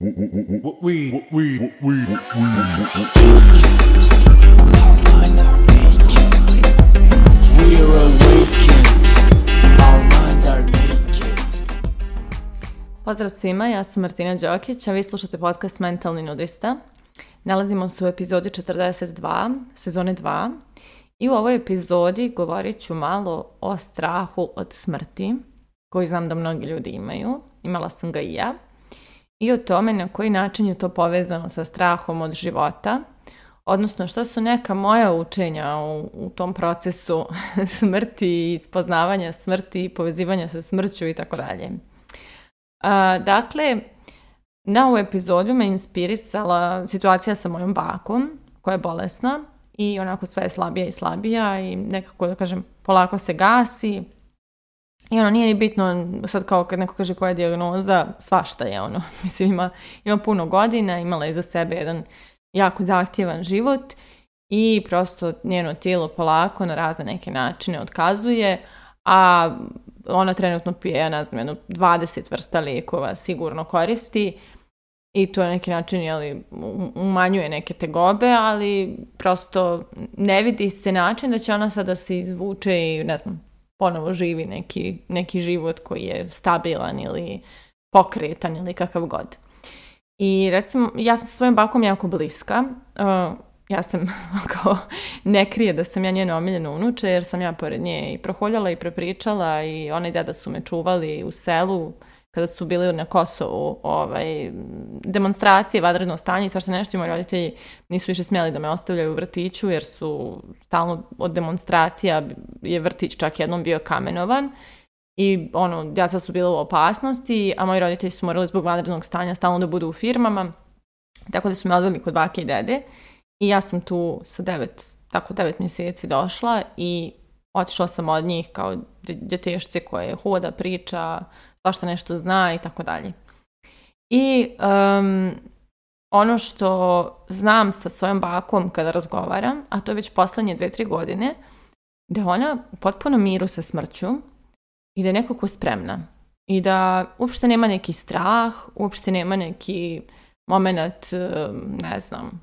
Pozdrav svima, ja sam Martina Đokić, a vi slušate podcast Mentalni nudista. Nalazimo se u epizodi 42, sezone 2. I u ovoj epizodi govorit ću malo o strahu od smrti, koji znam da mnogi ljudi imaju. Imala sam ga i ja i o tome na koji način je to povezano sa strahom od života, odnosno što su neka moja učenja u, tom procesu smrti i spoznavanja smrti povezivanja sa smrću i tako dalje. Dakle, na ovu epizodu me inspirisala situacija sa mojom bakom koja je bolesna i onako sve je slabija i slabija i nekako da kažem polako se gasi, i ono, nije ni bitno sad kao kad neko kaže koja je dijagnoza, svašta je ono. Mislim, ima, ima puno godina, imala je za sebe jedan jako zahtjevan život i prosto njeno tijelo polako na razne neke načine otkazuje, a ona trenutno pije, ja ne znam, jedno 20 vrsta lijekova sigurno koristi i to na neki način jeli, umanjuje neke tegobe, ali prosto ne vidi se način da će ona sada se izvuče i ne znam, ponovo živi neki, neki život koji je stabilan ili pokretan ili kakav god. I recimo, ja sam sa svojim bakom jako bliska. E, ja sam, kao, ne krije da sam ja njeno omiljeno unuče, jer sam ja pored nje i proholjala i prepričala i ona i deda su me čuvali u selu kada su bili na Kosovu ovaj, demonstracije, vadredno stanje i svašta nešto i moji roditelji nisu više smjeli da me ostavljaju u vrtiću jer su stalno od demonstracija je vrtić čak jednom bio kamenovan i ono, djaca su bila u opasnosti, a moji roditelji su morali zbog vanrednog stanja stalno da budu u firmama, tako da su me odveli kod bake i dede i ja sam tu sa devet, tako devet mjeseci došla i otišla sam od njih kao djetešce koje hoda, priča, svašta nešto zna i tako dalje. I ono što znam sa svojom bakom kada razgovaram, a to je već poslednje dve, tri godine, da ona u potpuno miru sa smrću i da je nekako spremna. I da uopšte nema neki strah, uopšte nema neki moment, ne znam,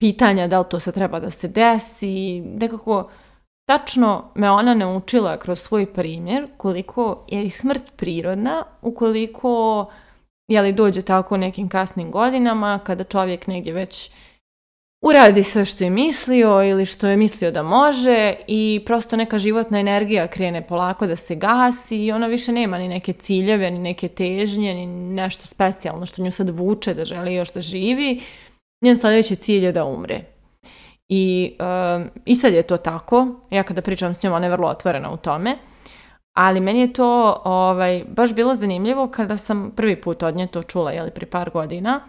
pitanja da li to sad treba da se desi, nekako Tačno me ona naučila kroz svoj primjer koliko je i smrt prirodna ukoliko je li dođe tako u nekim kasnim godinama kada čovjek negdje već uradi sve što je mislio ili što je mislio da može i prosto neka životna energija krene polako da se gasi i ona više nema ni neke ciljeve, ni neke težnje, ni nešto specijalno što nju sad vuče da želi još da živi. Njen sljedeći cilj je da umre. I, I sad je to tako, ja kada pričam s njom, ona je vrlo otvorena u tome, ali meni je to ovaj, baš bilo zanimljivo kada sam prvi put od nje to čula, jeli, pri par godina,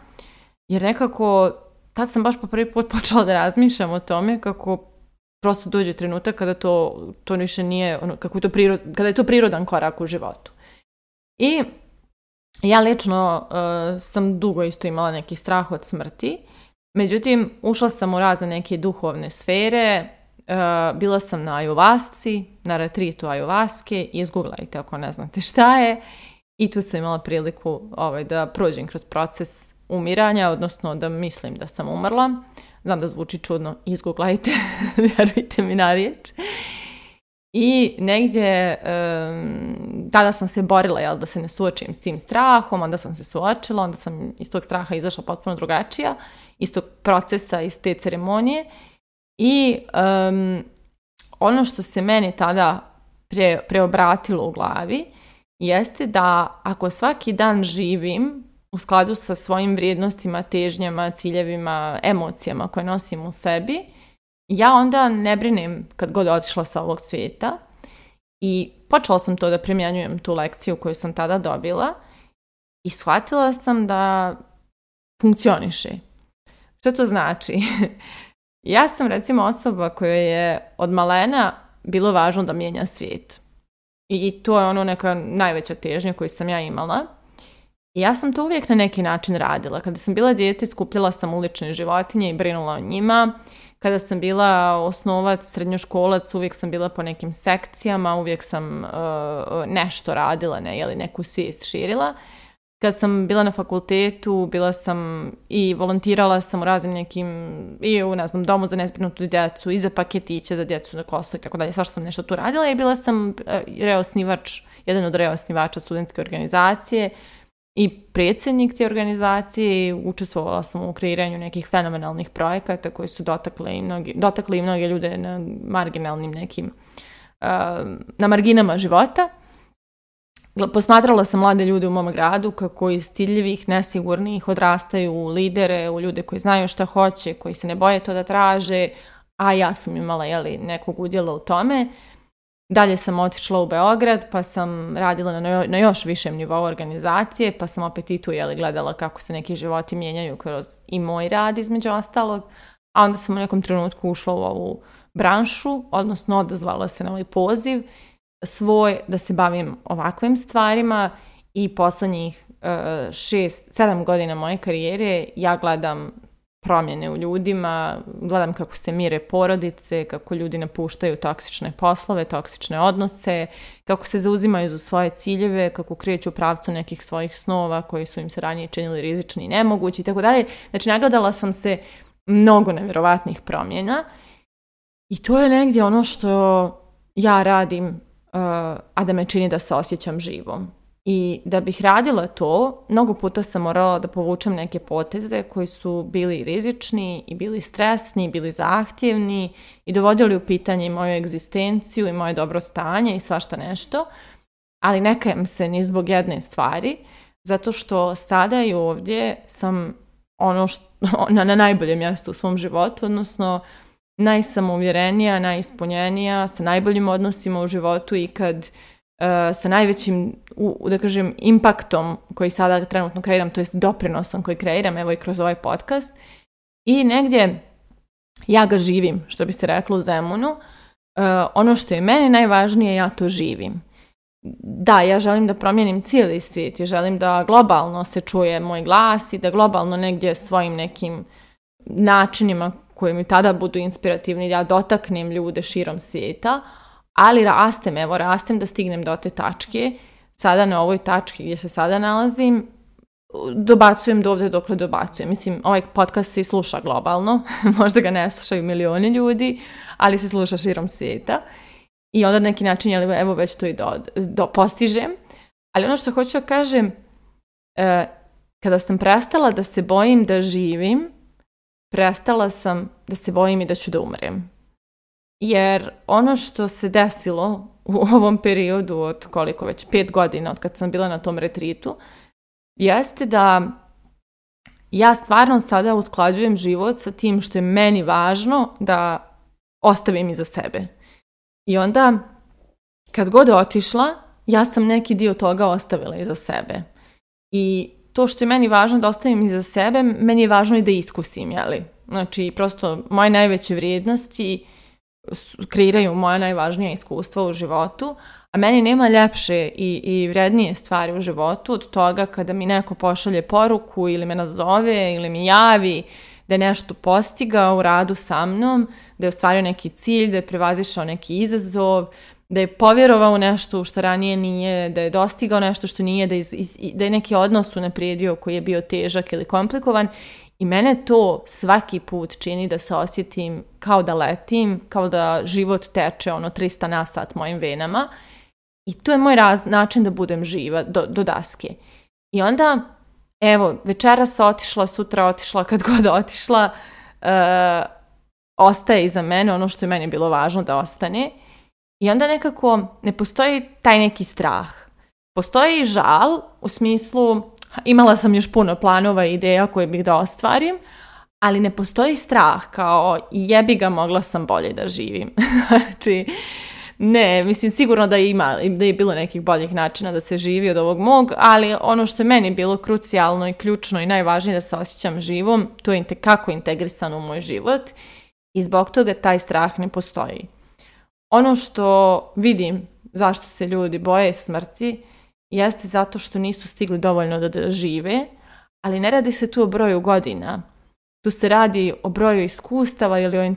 jer nekako tad sam baš po prvi put počela da razmišljam o tome kako prosto dođe trenutak kada to, to više nije, ono, kako je to kada je to prirodan korak u životu. I ja lično eh, sam dugo isto imala neki strah od smrti Međutim, ušla sam u razne neke duhovne sfere, e, bila sam na ajovasci, na retritu ajovaske, izgooglajte ako ne znate šta je. I tu sam imala priliku ovaj, da prođem kroz proces umiranja, odnosno da mislim da sam umrla. Znam da zvuči čudno, izgooglajte, vjerujte mi na riječ. I negdje tada sam se borila jel, da se ne suočim s tim strahom, onda sam se suočila, onda sam iz tog straha izašla potpuno drugačija, iz tog procesa, iz te ceremonije. I ono što se meni tada preobratilo u glavi jeste da ako svaki dan živim u skladu sa svojim vrijednostima, težnjama, ciljevima, emocijama koje nosim u sebi, ja onda ne brinem kad god otišla sa ovog svijeta i počela sam to da primjenjujem tu lekciju koju sam tada dobila i shvatila sam da funkcioniše. Što to znači? ja sam recimo osoba koja je od malena bilo važno da mijenja svijet. I to je ono neka najveća težnja koju sam ja imala. I ja sam to uvijek na neki način radila. Kada sam bila dijete, skupljala sam ulične životinje i brinula o njima kada sam bila osnovac, srednjoškolac, uvijek sam bila po nekim sekcijama, uvijek sam uh, uh, nešto radila, ne, jeli, neku svijest širila. Kad sam bila na fakultetu, bila sam i volontirala sam u raznim nekim, i u, ne znam, domu za nezbrinutu djecu, i za paketiće za djecu na kosu i tako dalje, svašta sam nešto tu radila i bila sam uh, reosnivač, jedan od reosnivača studentske organizacije, i predsjednik te organizacije i učestvovala sam u kreiranju nekih fenomenalnih projekata koji su dotakli i mnogi, dotakli i mnoge ljude na marginalnim nekim, na marginama života. Posmatrala sam mlade ljude u mom gradu kako iz stiljivih, nesigurnih odrastaju u lidere, u ljude koji znaju šta hoće, koji se ne boje to da traže, a ja sam imala jeli, nekog udjela u tome. Dalje sam otišla u Beograd, pa sam radila na, na još višem nivou organizacije, pa sam opet i tu gledala kako se neki životi mijenjaju kroz i moj rad između ostalog. A onda sam u nekom trenutku ušla u ovu branšu, odnosno odazvala se na ovaj poziv svoj da se bavim ovakvim stvarima i poslednjih e, šest, sedam godina moje karijere ja gledam promjene u ljudima, gledam kako se mire porodice, kako ljudi napuštaju toksične poslove, toksične odnose, kako se zauzimaju za svoje ciljeve, kako kreću u pravcu nekih svojih snova koji su im se ranije činili rizični i nemogući i tako dalje. Znači, nagledala sam se mnogo nevjerovatnih promjena i to je negdje ono što ja radim, uh, a da me čini da se osjećam živom. I da bih radila to, mnogo puta sam morala da povučem neke poteze koji su bili rizični i bili stresni, i bili zahtjevni i dovodili u pitanje i moju egzistenciju i moje dobro stanje i svašta nešto. Ali nekajem se ni zbog jedne stvari, zato što sada i ovdje sam ono na, na najboljem mjestu u svom životu, odnosno najsamouvjerenija, najispunjenija, sa najboljim odnosima u životu i kad E, sa najvećim, da kažem, impaktom koji sada trenutno kreiram, to jest doprinosom koji kreiram, evo i kroz ovaj podcast. I negdje ja ga živim, što bi se reklo u Zemunu. E, ono što je meni najvažnije, ja to živim. Da, ja želim da promijenim cijeli svijet ja želim da globalno se čuje moj glas i da globalno negdje svojim nekim načinima koji mi tada budu inspirativni, ja dotaknem ljude širom svijeta, ali rastem, evo rastem da stignem do te tačke, sada na ovoj tački gdje se sada nalazim, dobacujem do ovdje dokle dobacujem. Mislim, ovaj podcast se sluša globalno, možda ga ne slušaju milioni ljudi, ali se sluša širom svijeta. I onda na neki način, evo već to i do, postižem. Ali ono što hoću kažem, e, kada sam prestala da se bojim da živim, prestala sam da se bojim i da ću da umrem jer ono što se desilo u ovom periodu od koliko već, pet godina od kad sam bila na tom retritu, jeste da ja stvarno sada usklađujem život sa tim što je meni važno da ostavim iza sebe. I onda, kad god otišla, ja sam neki dio toga ostavila iza sebe. I to što je meni važno da ostavim iza sebe, meni je važno i da iskusim, jeli? Znači, prosto, moje najveće vrijednosti kreiraju moja najvažnija iskustva u životu, a meni nema ljepše i, i vrednije stvari u životu od toga kada mi neko pošalje poruku ili me nazove ili mi javi da je nešto postigao u radu sa mnom, da je ostvario neki cilj, da je prevazišao neki izazov, da je povjerovao u nešto što ranije nije, da je dostigao nešto što nije, da, da je neki odnos unaprijedio koji je bio težak ili komplikovan i mene to svaki put čini da se osjetim kao da letim, kao da život teče ono 300 na sat mojim venama. I to je moj način da budem živa do, do daske. I onda, evo, večeras otišla, sutra otišla, kad god otišla, e, ostaje iza mene ono što je meni bilo važno da ostane. I onda nekako ne postoji taj neki strah. Postoji žal u smislu imala sam još puno planova i ideja koje bih da ostvarim, ali ne postoji strah kao jebi ga mogla sam bolje da živim. znači, ne, mislim sigurno da je, ima, da je bilo nekih boljih načina da se živi od ovog mog, ali ono što je meni bilo krucijalno i ključno i najvažnije da se osjećam živom, to je kako integrisan u moj život i zbog toga taj strah ne postoji. Ono što vidim zašto se ljudi boje smrti jeste zato što nisu stigli dovoljno da žive, ali ne radi se tu o broju godina. Tu se radi o broju iskustava ili o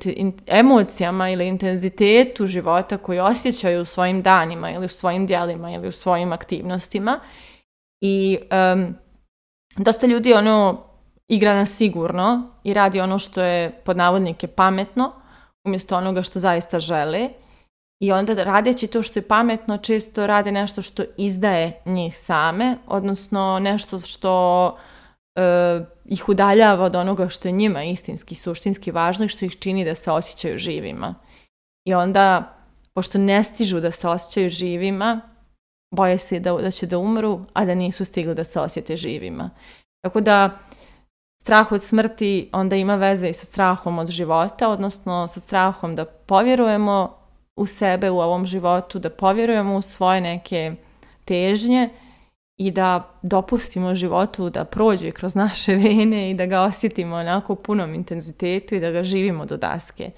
emocijama ili intenzitetu života koji osjećaju u svojim danima ili u svojim dijelima ili u svojim aktivnostima. I dosta ljudi ono igra na sigurno i radi ono što je pod navodnike pametno umjesto onoga što zaista žele i onda radeći to što je pametno, često rade nešto što izdaje njih same, odnosno nešto što e, ih udaljava od onoga što je njima istinski, suštinski važno i što ih čini da se osjećaju živima. I onda, pošto ne stižu da se osjećaju živima, boje se da, da će da umru, a da nisu stigli da se osjete živima. Tako da, strah od smrti onda ima veze i sa strahom od života, odnosno sa strahom da povjerujemo u sebe u ovom životu, da povjerujemo u svoje neke težnje i da dopustimo životu da prođe kroz naše vene i da ga osjetimo onako u punom intenzitetu i da ga živimo do daske.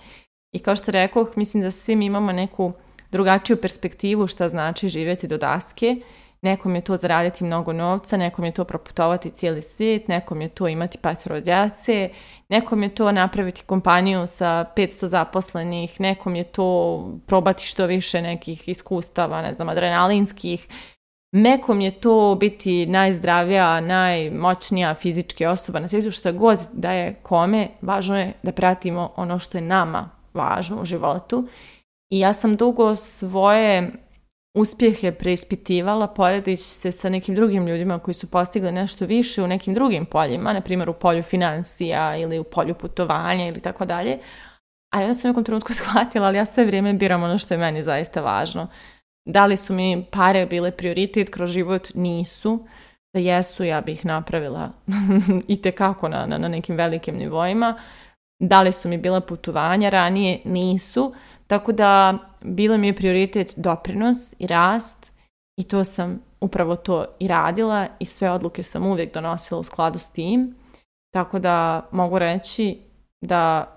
I kao što rekoh, mislim da svi mi imamo neku drugačiju perspektivu šta znači živjeti do daske Nekom je to zaraditi mnogo novca, nekom je to proputovati cijeli svijet, nekom je to imati pet rođace, nekom je to napraviti kompaniju sa 500 zaposlenih, nekom je to probati što više nekih iskustava, ne znam, adrenalinskih. Nekom je to biti najzdravija, najmoćnija fizička osoba na svijetu, što god da je kome, važno je da pratimo ono što je nama važno u životu. I ja sam dugo svoje uspjeh je preispitivala poredić se sa nekim drugim ljudima koji su postigli nešto više u nekim drugim poljima, na primjer u polju financija ili u polju putovanja ili tako dalje. A ja sam u nekom trenutku shvatila, ali ja sve vrijeme biram ono što je meni zaista važno. Da li su mi pare bile prioritet kroz život? Nisu. Da jesu, ja bih napravila i tekako na, na, na nekim velikim nivoima. Da li su mi bila putovanja ranije? Nisu. Tako da bilo mi je prioritet doprinos i rast i to sam upravo to i radila i sve odluke sam uvijek donosila u skladu s tim. Tako da mogu reći da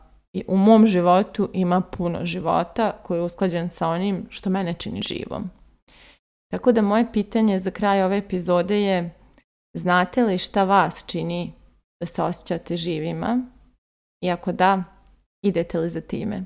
u mom životu ima puno života koji je usklađen sa onim što mene čini živom. Tako da moje pitanje za kraj ove epizode je znate li šta vas čini da se osjećate živima? I ako da, idete li za time?